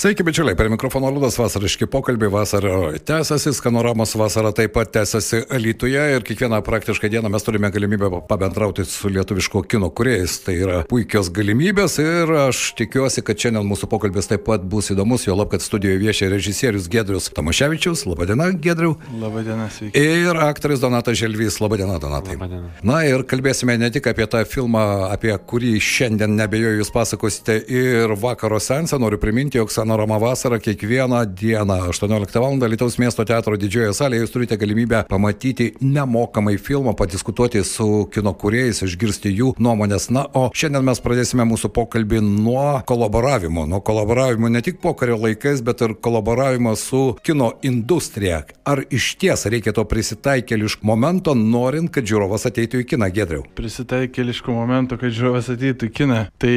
Sveiki, bičiuliai, per mikrofono Liudas vasariški pokalbiai vasaro tęsiasi, skanoramos vasara taip pat tęsiasi Alytuje ir kiekvieną praktiškai dieną mes turime galimybę pabendrauti su lietuviško kino kuriejais. Tai yra puikios galimybės ir aš tikiuosi, kad šiandien mūsų pokalbis taip pat bus įdomus, jo lab, kad studijoje viešia režisierius Gedrius Tomaševičius. Labadiena, Gedriu. Labadiena, sveiki. Ir aktorius Donatas Želvys. Labadiena, Donatai. Labadiena. Na ir kalbėsime ne tik apie tą filmą, apie kurį šiandien nebejoju jūs pasakosite ir vakaro sensą. Noriu priminti, jog Panorama vasara kiekvieną dieną 18 val. Lietuvos miesto teatro didžiojoje salėje jūs turite galimybę pamatyti nemokamai filmą, padiskutuoti su kino kuriejais, išgirsti jų nuomonės. Na, o šiandien mes pradėsime mūsų pokalbį nuo kolaboravimo. Nuo kolaboravimo ne tik pokario laikais, bet ir kolaboravimo su kino industrija. Ar iš ties reikia to prisitaikėliško momento, norint, kad žiūrovas ateitų į kiną, Gedriau? Prisitaikėliškų momentų, kad žiūrovas ateitų į kiną. Tai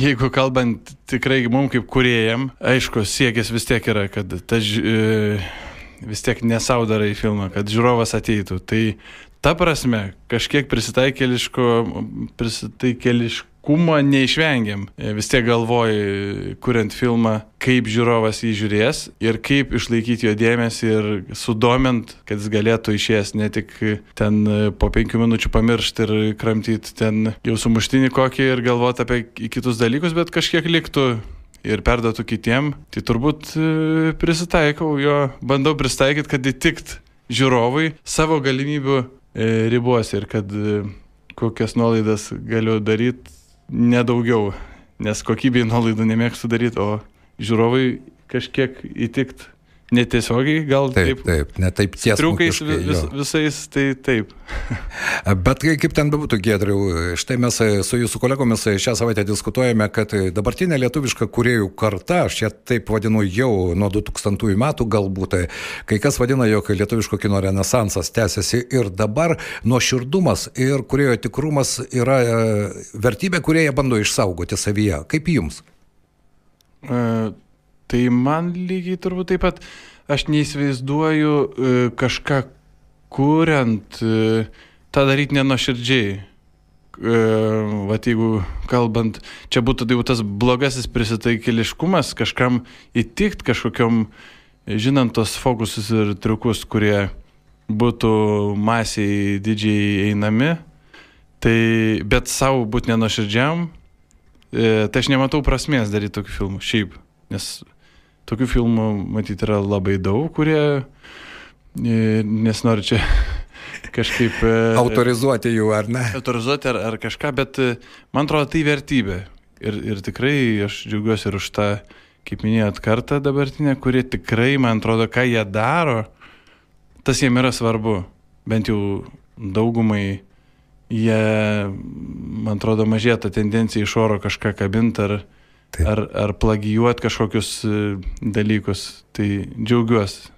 jeigu kalbant tikrai mums kaip kuriejam, aišku, siekis vis tiek yra, kad ta, e, vis tiek nesau darai filmą, kad žiūrovas ateitų. Tai ta prasme, kažkiek prisitaikėliško, prisitaikėliškumo neišvengiam. E, vis tiek galvoji, kuriant filmą, kaip žiūrovas jį žiūrės ir kaip išlaikyti jo dėmesį ir sudomint, kad jis galėtų išėjęs ne tik ten po penkių minučių pamiršti ir kramtyti ten jau sumuštinį kokį ir galvoti apie kitus dalykus, bet kažkiek liktų ir perduotų kitiem, tai turbūt e, prisitaikau jo, bandau pristaikyti, kad įtikt žiūrovui savo galimybių e, ribose ir kad e, kokias nuolaidas galiu daryti nedaugiau, nes kokybei nuolaidų nemėgstu daryti, o žiūrovui kažkiek įtikt netiesiogiai, gal taip. Taip, taip, ne taip tiesiog. Triukais vis, visais, tai taip. Bet kaip ten bebūtų, Gedriu, štai mes su jūsų kolegomis šią savaitę diskutuojame, kad dabartinė lietuviška kuriejų karta, aš ją taip vadinu jau nuo 2000 metų galbūt, kai kas vadina, jog lietuviško kino renesansas tęsiasi ir dabar nuoširdumas ir kuriejo tikrumas yra vertybė, kurie jie bando išsaugoti savyje. Kaip jums? Uh Tai man lygiai turbūt taip pat, aš neįsivaizduoju e, kažką kuriant, e, tą daryti nenuoširdžiai. E, vat jeigu kalbant, čia būtų tai jau tas blogasis prisitaikėliškumas, kažkam įtikt kažkokiam, žinant tos fokusus ir triukus, kurie būtų masiai didžiai einami, tai bet savo būti nenuoširdžiam, tai aš nematau prasmės daryti tokių filmų šiaip, nes tokių filmų, matyt, yra labai daug, kurie e, nesinori čia kažkaip... E, autorizuoti jų, ar ne? Autorizuoti ar, ar kažką, bet e, man atrodo tai vertybė. Ir, ir tikrai aš džiaugiuosi ir už tą, kaip minėjot, kartą dabartinę, kurie tikrai, man atrodo, ką jie daro, tas jiem yra svarbu. Bent jau daugumai jie, man atrodo, mažėja ta tendencija iš oro kažką kabinti ar, Taip. ar, ar plagijuoti kažkokius e, dalykus. Tai džiaugiuosi.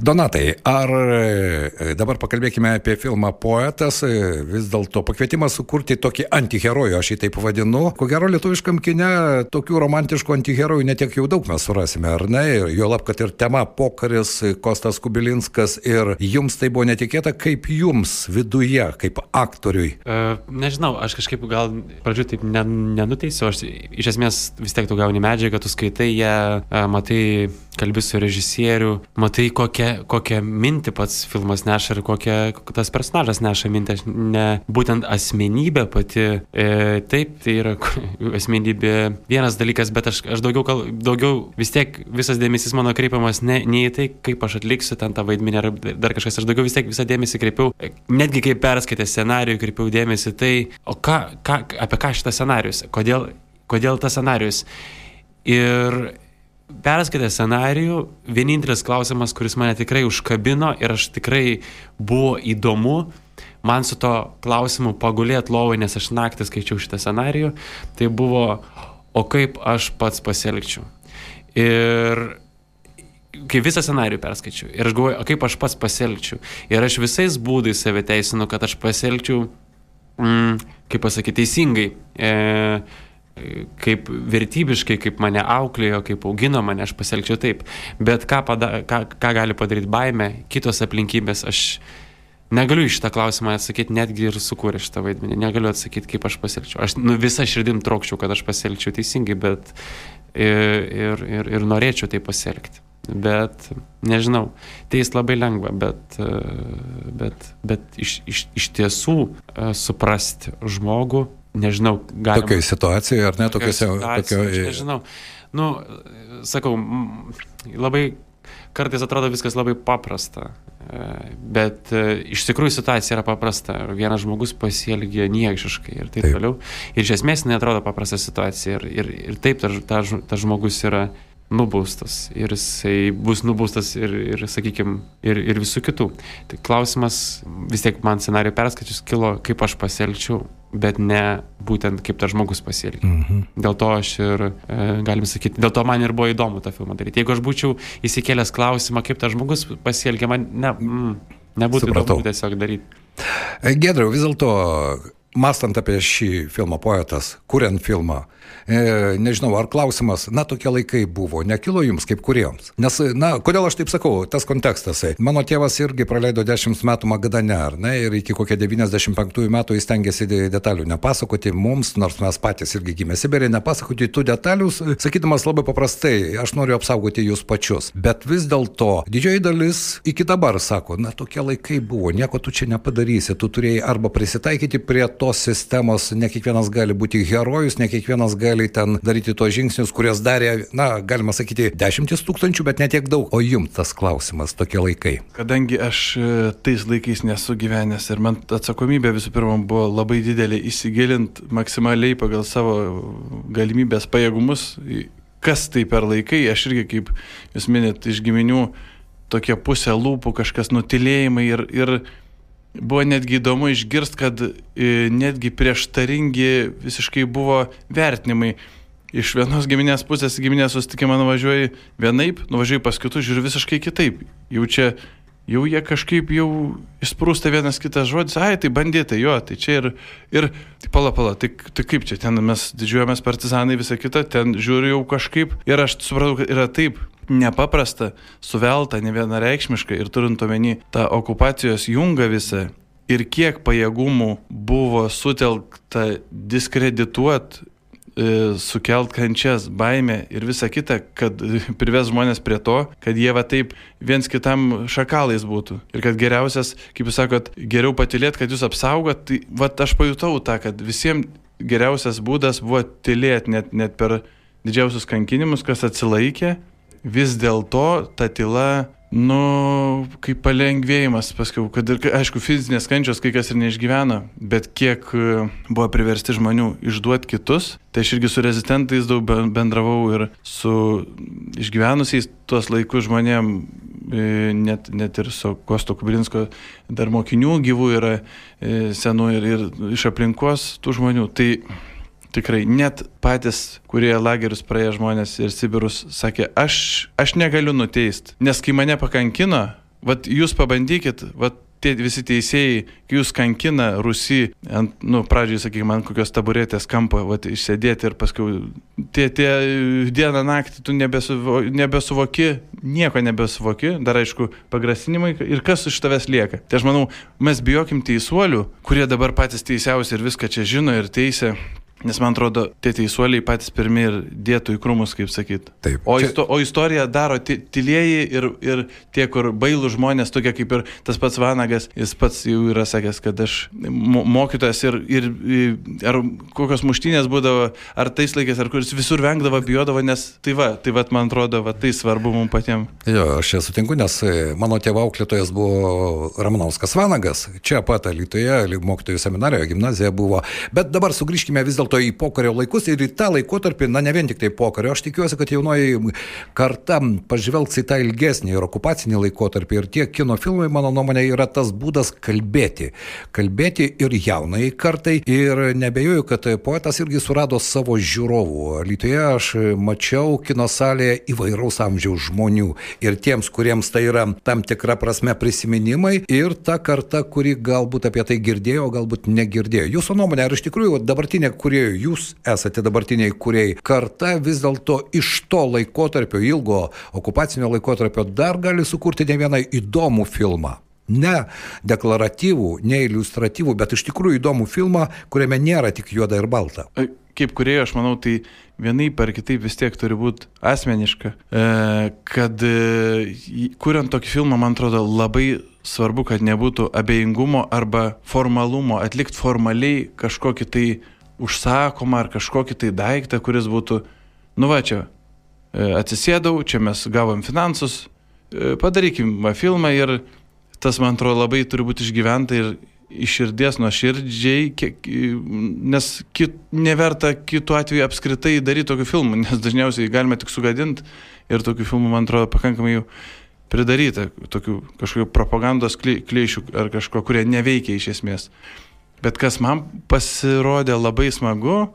Donatai, ar e, dabar pakalbėkime apie filmą Poetas, e, vis dėlto pakvietimas sukurti tokį antiherojų, aš jį taip vadinu. Ko gero lietuviškam kine tokių romantiškų antiherojų netiek jau daug mes surasime, ar ne? Jo lab, kad ir tema pokaris, Kostas Kubilinskas ir jums tai buvo netikėta, kaip jums viduje, kaip aktoriui? Uh, nežinau, aš kažkaip gal pradžių taip nenuteisiu, aš iš esmės vis tiek tu gauni medžiagą, tu skaitai ją, uh, matai, kalbi su režisieriu, matai tai kokią, kokią mintį pats filmas neša ir kokią tas personažas neša mintį, ne būtent asmenybė pati, e, taip, tai yra asmenybė vienas dalykas, bet aš, aš daugiau, kal, daugiau vis tiek visas dėmesys mano kreipiamas ne, ne į tai, kaip aš atliksiu ten tą vaidmenį ar dar kažkas, aš daugiau vis tiek visą dėmesį kreipiau, netgi kai perskaitė scenarijų, kreipiau dėmesį tai, o ką, ką, apie ką šitas scenarius, kodėl, kodėl tas scenarius. Ir perskaitę scenarijų, vienintelis klausimas, kuris mane tikrai užkabino ir aš tikrai buvo įdomu, man su to klausimu pagulėt lovai, nes aš naktį skaičiau šitą scenarijų, tai buvo, o kaip aš pats pasielgčiau. Ir kai visą scenarijų perskaičiau ir aš galvoju, o kaip aš pats pasielgčiau. Ir aš visais būdais save teisinu, kad aš pasielgčiau, mm, kaip pasakyti, teisingai. E, kaip vertybiškai, kaip mane auklėjo, kaip augino mane, aš pasielgčiau taip. Bet ką, pada, ką, ką gali padaryti baime, kitos aplinkybės, aš negaliu iš šitą klausimą atsakyti, netgi ir sukūrė šitą vaidmenį. Negaliu atsakyti, kaip aš pasielgčiau. Aš nu, visą širdim trokščiau, kad aš pasielgčiau teisingai, bet ir, ir, ir, norėčiau tai pasielgti. Bet nežinau, teis labai lengva, bet, bet, bet iš, iš, iš tiesų e, suprasti žmogų, nežinau, galima. Tokiai situacijai ar ne, tokiuose... Tokio... Nežinau. Nu, sakau, labai kartais atrodo viskas labai paprasta, e, bet e, iš tikrųjų situacija yra paprasta. Vienas žmogus pasielgia niekšiškai ir taip, taip. toliau. Ir iš esmės netrodo paprasta situacija. Ir, ir, ir taip tas ta, ta žmogus yra nubaustas ir jisai bus nubaustas ir, ir sakykime, ir, ir visų kitų. Tai klausimas vis tiek man scenarių perskaičius kilo, kaip aš pasielgčiau bet ne būtent kaip tas žmogus pasielgia. Mhm. Dėl to aš ir, e, galim sakyti, dėl to man ir buvo įdomu tą filmą daryti. Jeigu aš būčiau įsikėlęs klausimą, kaip tas žmogus pasielgia, man ne, mm, nebūtų Supratau. įdomu tiesiog daryti. E, Gedriau, vis dėlto, mastant apie šį filmą poetas, kuriant filmą, e, nežinau, ar klausimas, na, tokie laikai buvo, nekilo jums kaip kuriems. Nes, na, kodėl aš taip sakau, tas kontekstas. Mano tėvas irgi praleido 10 metų Magadane, ar ne, ir iki kokie 95 metų jis tengiasi detalių nepasakoti mums, nors mes patys irgi gimė Sibirė, nepasakoti tų detalių, sakydamas labai paprastai, aš noriu apsaugoti jūs pačius. Bet vis dėlto didžioji dalis iki dabar sako, na, tokie laikai buvo, nieko tu čia nepadarysi, tu turėjai arba prisitaikyti prie tos sistemos, ne kiekvienas gali būti herojus, ne kiekvienas gali ten daryti tos žingsnius, kurias darė, na, galima sakyti, dešimtis tūkstančių, bet netiek daug. O jums tas klausimas, tokie laikai. Kadangi aš e, tais laikais nesu gyvenęs ir man atsakomybė visų pirma buvo labai didelė įsigilint maksimaliai pagal savo galimybės pajėgumus, kas tai per laikai, aš irgi kaip jūs minėt iš giminių tokie pusė lūpų, kažkas nutilėjimai ir, ir buvo netgi įdomu išgirsti, kad e, netgi prieštaringi visiškai buvo vertinimai. Iš vienos giminės pusės giminės susitikimą nuvažiuoji vienaip, nuvažiuoji pas kitus, žiūri visiškai kitaip. Jau čia, jau jie kažkaip jau išsprūsta vienas kitas žodis, ai, tai bandėte, jo, tai čia ir, ir tai pala, pala, tai, tai kaip čia, ten mes didžiuojamės partizanai, visą kitą, ten žiūriu jau kažkaip ir aš supratau, kad yra taip, nepaprasta, suvelta, ne vienareikšmiška ir turint omeny tą okupacijos jungą visą ir kiek pajėgumų buvo sutelkta diskredituot, e, sukelt kančias, baimę ir visa kita, kad prives žmonės prie to, kad jie va taip viens kitam šakalais būtų. Ir kad geriausias, kaip jūs sakot, geriau patilėt, kad jūs apsaugot, tai va aš pajutau tą, kad visiems geriausias būdas buvo tylėti net, net per didžiausius kankinimus, kas atsilaikė vis dėlto ta tyla, nu, kaip palengvėjimas, paskui, kad ir, aišku, fizinės kančios kai kas ir neišgyvena, bet kiek e, buvo priversti žmonių išduoti kitus, tai aš irgi su rezistentais daug bendravau ir su išgyvenusiais tuos laikus žmonėm, e, net, net ir su Kosto Kubrinsko dar mokinių gyvų yra e, senų ir, ir iš aplinkos tų žmonių. Tai Tikrai, net patys, kurie lagerius praėję žmonės ir Sibirus, sakė, aš, aš negaliu nuteisti, nes kai mane pakankino, vat jūs pabandykit, vat tie visi teisėjai, kai jūs kankina Rusy, ant, nu, pradžiai, sakykime, ant kokios taburetės kampo, vat, išsėdėti ir paskui tie, tie dieną naktį tu nebesuvo, nebesuvoki, nieko nebesuvoki, dar aišku, pagrasinimai ir kas iš tavęs lieka. Tai aš manau, mes bijokim teisuolių, kurie dabar patys teisiausi ir viską čia žino ir teisė, Nes man atrodo, tie teisuoliai patys pirmie ir dėtų į krūmus, kaip sakyt. Taip. O, čia... isto, o istoriją daro tylieji ir, ir tie, kur bailų žmonės, tokie kaip ir tas pats Vanagas, jis pats jau yra sakęs, kad aš mokytojas ir, ir, ir ar kokios muštynės būdavo, ar tais laikais, ar kuris visur vengdavo, bijodavo, nes tai va, tai va, man atrodo, va, tai svarbu mums patiems. Jo, aš čia sutinku, nes e, mano tėvo auklėtojas buvo Ramanauskas Vanagas, čia pat Lietuvoje, mokytojų seminarijoje, gimnazija buvo. Bet dabar sugrįžkime vis dėlto dėlto į pokario laikus ir į tą laikotarpį, na ne vien tik tai pokario, aš tikiuosi, kad jaunoji karta pažvelgs į tą ilgesnį ir okupacinį laikotarpį ir tie kino filmai, mano nuomonė, yra tas būdas kalbėti. Kalbėti ir jaunai kartai ir nebejoju, kad poetas irgi surado savo žiūrovų. Lietuvoje aš mačiau kino salėje įvairaus amžiaus žmonių ir tiems, kuriems tai yra tam tikra prasme prisiminimai ir ta karta, kuri galbūt apie tai girdėjo, galbūt negirdėjo. Jūsų nuomonė, ar iš tikrųjų dabartinė, kurie jūs esate dabartiniai kuriai, karta vis dėlto iš to laikotarpio, ilgo okupacinio laikotarpio dar gali sukurti ne vieną įdomų filmą. Ne deklaratyvų, ne iliustratyvų, bet iš tikrųjų įdomų filmą, kuriame nėra tik juoda ir balta. Kaip kuriejo, aš manau, tai vienaip ar kitaip vis tiek turi būti asmeniška. E, kad e, kuriant tokį filmą, man atrodo, labai svarbu, kad nebūtų abejingumo arba formalumo, atlikti formaliai kažkokį tai užsakomą ar kažkokį tai daiktą, kuris būtų, nu va čia, e, atsisėdau, čia mes gavom finansus, e, padarykim va filmą ir tas, man atrodo, labai turi būti išgyventa ir iš širdies nuo širdžiai, kiek, nes kit, neverta kitų atveju apskritai daryti tokių filmų, nes dažniausiai galime tik sugadinti ir tokių filmų, man atrodo, pakankamai jau pridaryta, tokių kažkokių propagandos klyšių ar kažko, kurie neveikia iš esmės. Bet kas man pasirodė labai smagu,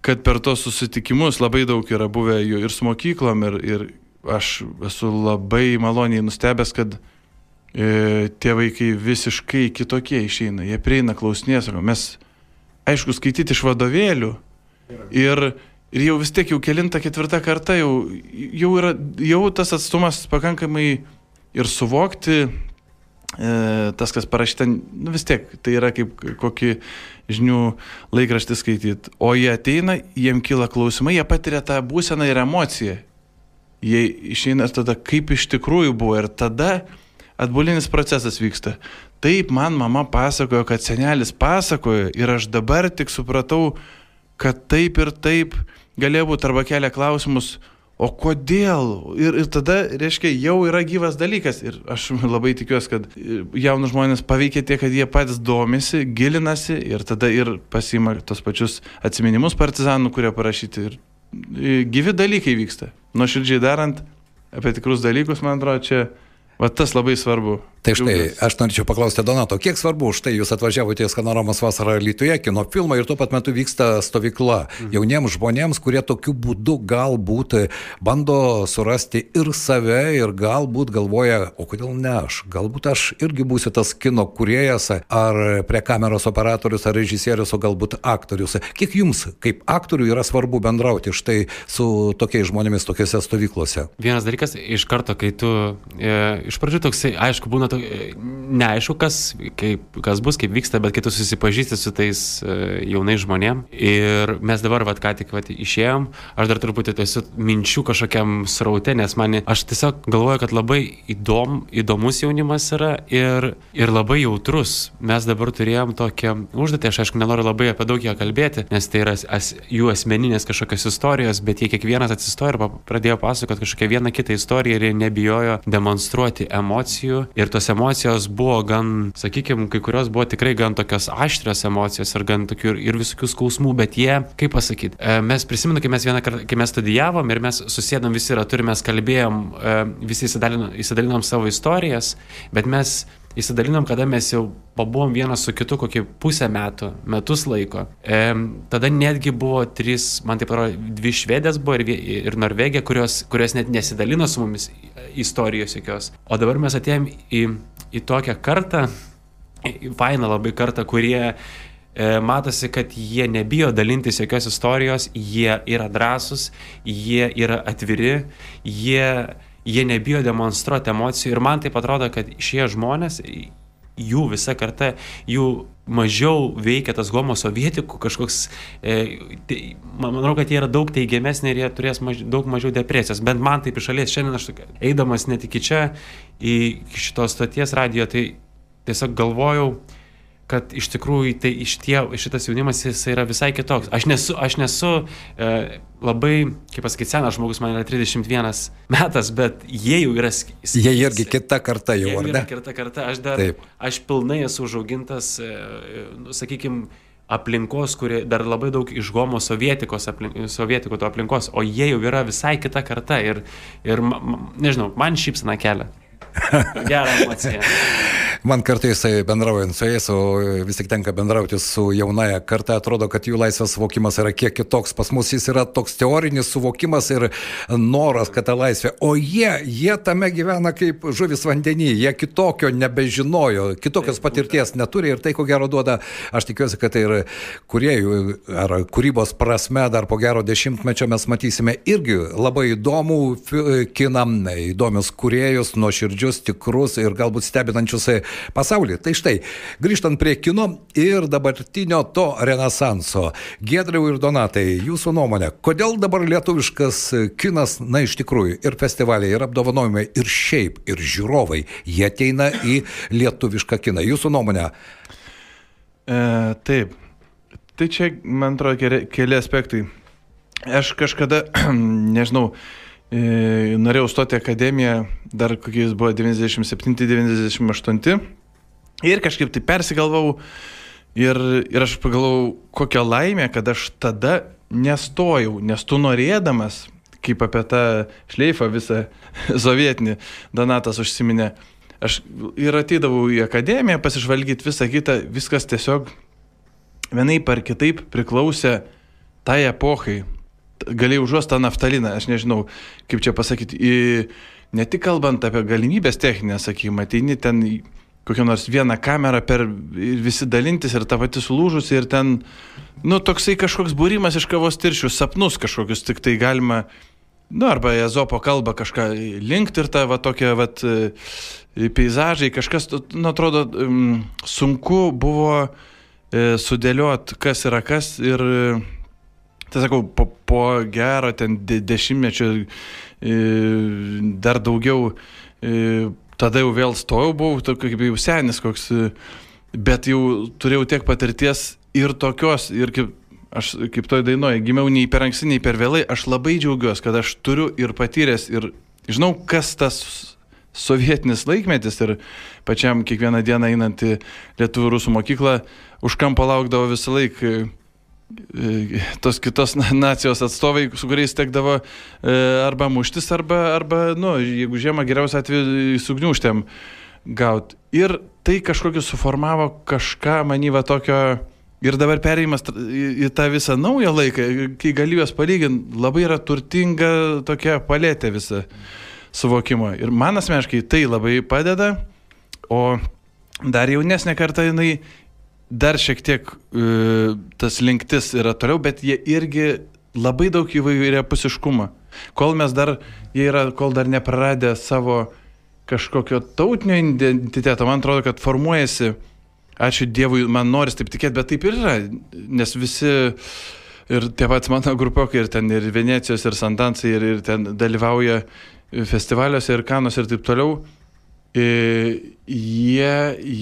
kad per tos susitikimus labai daug yra buvę jų ir su mokyklom, ir, ir aš esu labai maloniai nustebęs, kad e, tie vaikai visiškai kitokie išeina. Jie prieina klausinės, mes, aišku, skaityti iš vadovėlių ir, ir jau vis tiek jau kelinta ketvirta karta, jau, jau, yra, jau tas atstumas pakankamai ir suvokti tas, kas parašyta, nu vis tiek, tai yra kaip kokį žinių laikraštį skaityti. O jie ateina, jiem kyla klausimai, jie patiria tą būseną ir emociją. Jie išeina tada, kaip iš tikrųjų buvo. Ir tada atbulinis procesas vyksta. Taip, man mama pasakojo, kad senelis pasakojo ir aš dabar tik supratau, kad taip ir taip galėjo būti arba kelia klausimus, o kodėl? Ir, ir tada, reiškia, jau yra gyvas dalykas. Ir aš labai tikiuosi, kad jaunus žmonės paveikia tiek, kad jie patys domisi, gilinasi ir tada ir pasima tos pačius atminimus partizanų, kurie parašyti. Ir gyvi dalykai vyksta. Nuoširdžiai darant apie tikrus dalykus, man atrodo, čia Va tas labai svarbu. Tai štai, aš norėčiau paklausti Donato, kiek svarbu štai jūs atvažiavote į Skanoramos vasarą Lietuvoje, kino filmą ir tuo pat metu vyksta stovykla mhm. jauniems žmonėms, kurie tokiu būdu galbūt bando surasti ir save ir galbūt galvoja, o kodėl ne aš, galbūt aš irgi būsiu tas kino kuriejas ar prie kameros operatorius ar režisierius, o galbūt aktorius. Kiek jums kaip aktoriui yra svarbu bendrauti štai su tokiais žmonėmis tokiuose stovyklose? Vienas dalykas, iš karto, kai tu e, iš pradžių toksai, aišku, būna to, neaišku, kas, kaip, kas bus, kaip vyksta, bet kai tu susipažįsti su tais uh, jaunais žmonėm ir mes dabar, vad, ką tik vat, išėjom, aš dar truputį esu minčių kažkokiam sraute, nes man, aš tiesiog galvoju, kad labai įdom, įdomus jaunimas yra ir, ir labai jautrus. Mes dabar turėjom tokią užduotį, aš aišku, nenoriu labai apie daug ją kalbėti, nes tai yra as, jų asmeninės kažkokios istorijos, bet jie kiekvienas atsistojo ir pradėjo pasakoti kažkokią vieną kitą istoriją ir jie nebijojo demonstruoti emocijų ir tos emocijos buvo gan, sakykime, kai kurios buvo tikrai gan tokios aštrios emocijos ir gan tokių ir, ir visokių skausmų, bet jie, kaip pasakyti, e, mes prisimenu, kai mes vieną kartą, kai mes studijavom ir mes susėdom visi ratu ir mes kalbėjom, e, visi įsidalinom, įsidalinom savo istorijas, bet mes įsidalinom, kada mes jau pabuvom vienas su kitu kokį pusę metų, metus laiko. E, tada netgi buvo trys, man taip atrodo, dvi švedės buvo ir, ir Norvegija, kurios, kurios net nesidalino su mumis istorijos jokios. O dabar mes atėjom į, į tokią kartą, fainą labai kartą, kurie e, matosi, kad jie nebijo dalintis jokios istorijos, jie yra drąsūs, jie yra atviri, jie jie nebijo demonstruoti emocijų ir man taip atrodo, kad šie žmonės, jų visa karta, jų mažiau veikia tas homo sovietikų kažkoks, e, tai, manau, kad jie yra daug teigiamesnė ir jie turės maž, daug mažiau depresijos, bent man taip iš šalies. Šiandien aš eidamas net iki čia, į šitos stoties radio, tai tiesiog galvojau, kad iš tikrųjų tai iš tie, šitas jaunimas jis yra visai kitoks. Aš nesu, aš nesu e, labai, kaip pasakyti, senas žmogus, man yra 31 metas, bet jie jau yra... Jie irgi kita karta jau, ar ne? Kita karta, aš dar, Taip. aš pilnai esu užaugintas, e, nu, sakykime, aplinkos, kuri dar labai daug iš homo sovietikos, aplink, sovietikų to aplinkos, o jie jau yra visai kita karta ir, ir nežinau, man šypsina kelia. Gerą emociją. Man kartais e, bendraujant su jais, o e, vis tik tenka bendrauti su jaunaja karta, atrodo, kad jų laisvės suvokimas yra kiek kitoks. Pas mus jis yra toks teorinis suvokimas ir noras, kad ta laisvė. O jie, jie tame gyvena kaip žuvis vandenį, jie kitokio nebežinojo, kitokios patirties neturi ir tai ko gero duoda, aš tikiuosi, kad tai ir kuriejų ar kūrybos prasme dar po gero dešimtmečio mes matysime irgi labai įdomų kiną, įdomius kuriejus, nuoširdžius, tikrus ir galbūt stebinančius pasaulį. Tai štai, grįžtant prie kino ir dabartinio to renesanso. Gedriau ir Donatai, jūsų nuomonė, kodėl dabar lietuviškas kinas, na iš tikrųjų, ir festivaliai, ir apdovanojimai, ir šiaip, ir žiūrovai, jie ateina į lietuvišką kiną. Jūsų nuomonė? E, taip. Tai čia, man atrodo, keli, aspektai. Aš kažkada, nežinau, norėjau stoti akademiją, dar kokiais buvo 97-98. Ir kažkaip tai persigalvau ir, ir aš pagalvojau, kokia laimė, kad aš tada nestojau, nes tu norėdamas, kaip apie tą šleifą visą sovietinį Donatas užsiminė, aš ir ateidavau į akademiją pasižvalgyti visą kitą, viskas tiesiog vienaip ar kitaip priklausė tai epochai, galėjai užuosti tą naftaliną, aš nežinau, kaip čia pasakyti, į, ne tik kalbant apie galimybės techninę, sakykime, ateini ten kokią nors vieną kamerą per visi dalintis ir ta pati sulūžusi ir ten, nu, toksai kažkoks būrimas iš kavos tiršių, sapnus kažkokius, tik tai galima, nu, arba Ezopo kalba kažką linkti ir ta, va, tokie, va, peizažai, kažkas, nu, atrodo, sunku buvo e, sudėliot, kas yra kas ir Tai sakau, po, po gero ten de, dešimtmečio e, dar daugiau, e, tada jau vėl stojau, buvau kaip jau senis koks, e, bet jau turėjau tiek patirties ir tokios, ir kaip, aš kaip toj dainoje, gimiau nei per anksti, nei per vėlai, aš labai džiaugiuosi, kad aš turiu ir patyręs, ir žinau, kas tas sovietinis laikmetis ir pačiam kiekvieną dieną einant į Lietuvų rusų mokyklą už kampo laukdavo visą laiką tos kitos nacijos atstovai, su kuriais tekdavo e, arba muštis, arba, arba nu, jeigu žiemą geriausia atveju sugniuštėm gauti. Ir tai kažkokį suformavo kažką manyva tokio. Ir dabar perėjimas į tą visą naują laiką, kai gali juos palyginti, labai yra turtinga tokia palėtė visa suvokimo. Ir man asmeniškai tai labai padeda, o dar jaunesnė karta jinai dar šiek tiek uh, tas linktis yra toliau, bet jie irgi labai daug įvairia pusiškumą. Kol mes dar, jie yra, kol dar nepraradę savo kažkokio tautinio identiteto, man atrodo, kad formuojasi, ačiū Dievui, man noris taip tikėti, bet taip ir yra, nes visi ir tie patys mano grupiokai, ir ten ir Venecijos, ir Santansai, ir, ir ten dalyvauja festivaliuose, ir kanos, ir taip toliau, jie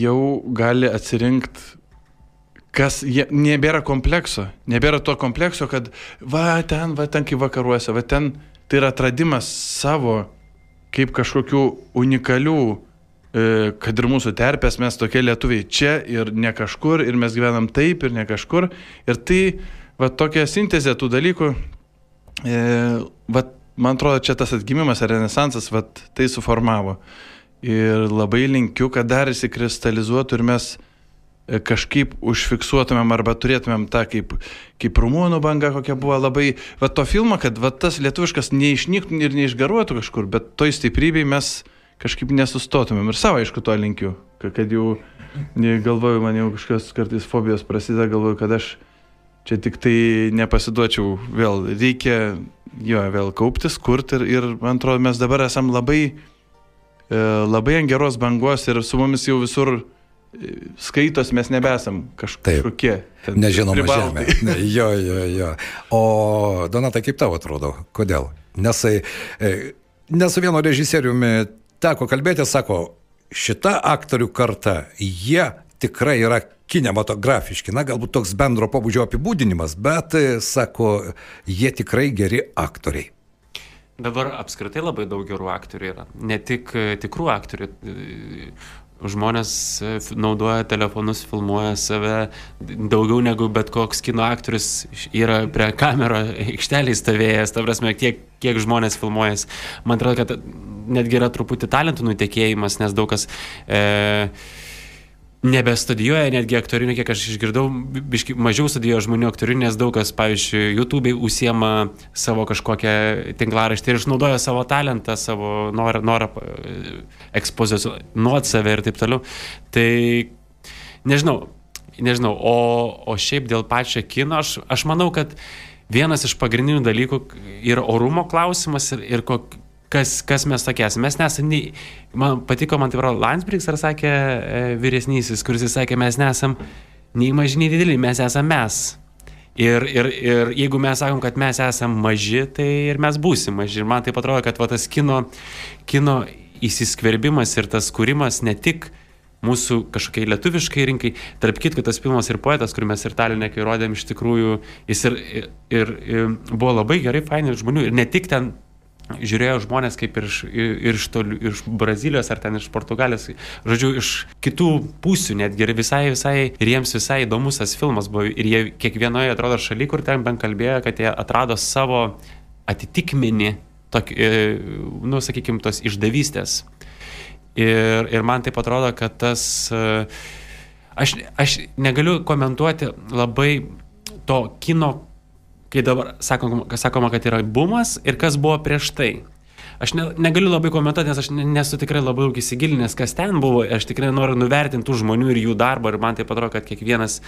jau gali atsirinkti kas jie, nebėra komplekso, nebėra to komplekso, kad va ten, va ten kaip vakaruose, va ten tai yra atradimas savo kaip kažkokių unikalių, e, kad ir mūsų terpės mes tokie lietuviai čia ir ne kažkur, ir mes gyvenam taip ir ne kažkur. Ir tai, va tokia sintezė tų dalykų, e, va man atrodo, čia tas atgimimas ar renesansas, va tai suformavo. Ir labai linkiu, kad dar įsikristalizuotų ir mes kažkaip užfiksuotumėm arba turėtumėm tą kaip, kaip rumūnų banga, kokia buvo labai, va to filmo, kad va tas lietuviškas neišnyktų ir neišgaruotų kažkur, bet toj stiprybei mes kažkaip nesustotumėm. Ir savo, aišku, to linkiu, kad jau, galvoju, man jau kažkokios kartais fobijos prasideda, galvoju, kad aš čia tik tai nepasiduočiau, vėl reikia jo, vėl kauptis, kurti ir, ir man atrodo, mes dabar esam labai, e, labai ant geros bangos ir su mumis jau visur skaitos mes nebesam kaž, kažkokie. Nežinoma žemė. Jo, jo, jo. O Donatai, kaip tau atrodo? Kodėl? Nes, e, nes su vienu režisieriumi teko kalbėti, sako, šita aktorių karta, jie tikrai yra kinematografiški, na galbūt toks bendro pobūdžio apibūdinimas, bet, e, sako, jie tikrai geri aktoriai. Dabar apskritai labai daug gerų aktorių yra. Ne tik tikrų aktorių, žmonės e, naudoja telefonus, filmuoja save daugiau negu bet koks kino aktorius yra prie kamero aikštelėje stovėjęs, ta prasme, kiek, kiek žmonės filmuojas. Man atrodo, kad netgi yra truputį talentų nutekėjimas, nes daug kas... E, nebestudijuoja netgi aktorinių, kiek aš išgirdau, bi- biški, mažiau studijuoja žmonių aktorinių, nes daug kas, pavyzdžiui, YouTube'ai užsiema savo kažkokią tinklaraštį ir išnaudoja savo talentą, savo norą, norą e, ekspozicionuoti save ir taip toliau. Tai nežinau, nežinau, o, o šiaip dėl pačio kino, aš, aš manau, kad vienas iš pagrindinių dalykų yra orumo klausimas ir, ir kok, kas, kas mes tokie esame. Mes nesame, nei, man patiko, man tai yra Landsbergis, ar sakė e, vyresnysis, kuris sakė, mes nesam nei maži, nei dideli, mes esame mes. Ir, ir, ir jeigu mes sakom, kad mes esame maži, tai ir mes būsim maži. Ir man tai atrodo, kad va, tas kino, kino įsiskverbimas ir tas kūrimas ne tik mūsų kažkokiai lietuviškai rinkai. Tarp kitko, tas filmas ir poetas, kurį mes ir Talinė, kai rodėm, iš tikrųjų, jis ir, ir, ir buvo labai gerai, fainai žmonių. Ir ne tik ten žiūrėjo žmonės kaip ir iš, ir, iš, toli, iš Brazilijos ar ten iš Portugalijos, žodžiu, iš kitų pusių netgi ir visai, visai, ir jiems visai įdomus tas filmas buvo. Ir jie kiekvienoje, atrodo, šaly, kur ten bent kalbėjo, kad jie atrado savo atitikmenį, tokį, e, nu, sakykime, tos išdavystės. Ir, ir man taip atrodo, kad tas... e, Aš, aš negaliu komentuoti labai to kino, kai dabar sakoma, sakoma, kad yra bumas ir kas buvo prieš tai. Aš ne, negaliu labai komentuoti, nes aš ne- nesu tikrai labai daug įsigilinęs, kas ten buvo. Aš tikrai noriu nuvertinti tų žmonių ir jų darbą ir man tai atrodo, kad kiekvienas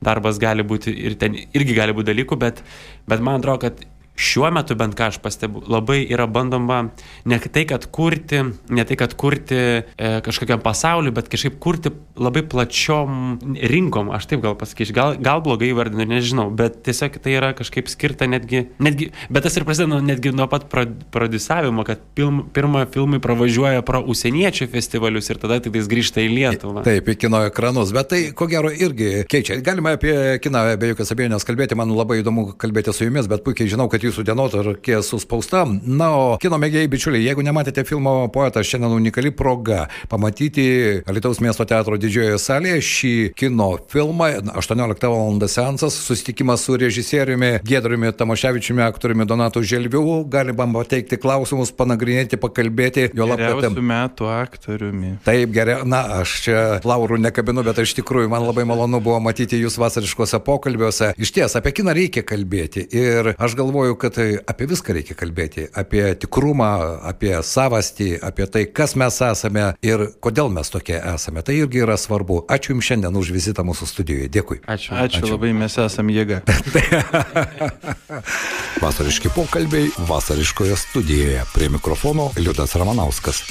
darbas gali būti ir ten irgi gali būti dalykų, bet, bet man atrodo, kad šiuo metu bent ką aš pastebiu, labai yra bandoma ne tai, kad kurti, ne tai, kad kurti e, kažkokiam pasauliu, bet kažkaip kurti labai plačiom rinkom, aš taip gal pasakysiu, gal, gal blogai vardinu, nežinau, bet tiesiog tai yra kažkaip skirta netgi, netgi bet tas ir prasideda netgi nuo pat prodiusavimo, kad pilm, pirmą filmai pravažiuoja pro užsieniečių festivalius ir tada tik tais grįžta į Lietuvą. Taip, į kino ekranus, bet tai ko gero irgi keičia. Galime apie kiną be jokios abejonės kalbėti, man labai įdomu kalbėti su jumis, bet puikiai žinau, kad jūsų dienotvarkė suspausta. Na, o kino mėgėjai bičiuliai, jeigu nematėte filmo Poetas, šiandien unikali proga pamatyti Alitaus miesto teatro didžiojoje salėje šį kino filmą. 18 val. seansas, susitikimas su režisieriumi Gedriumi Tamoševičiumi, aktoriumi Donatu Želviu. Galima pateikti klausimus, panagrinėti, pakalbėti. Jo. Geriausių metų aktoriumi. Taip, gerai, na, aš čia laurų nekabinu, bet iš tikrųjų man labai malonu buvo matyti jūs vasariškose pokalbiuose. Iš ties, apie kiną reikia kalbėti ir aš galvoju, kad tai apie viską reikia kalbėti. Apie tikrumą, apie savastį, apie tai, kas mes esame ir kodėl mes tokie esame. Tai irgi yra svarbu. Ačiū Jums šiandien už vizitą mūsų studijoje. Dėkui. Ačiū. Ačiū, Ačiū labai, mes esame jėga. Vasariški pokalbiai vasariškoje studijoje. Prie mikrofono Liudas Ramanauskas.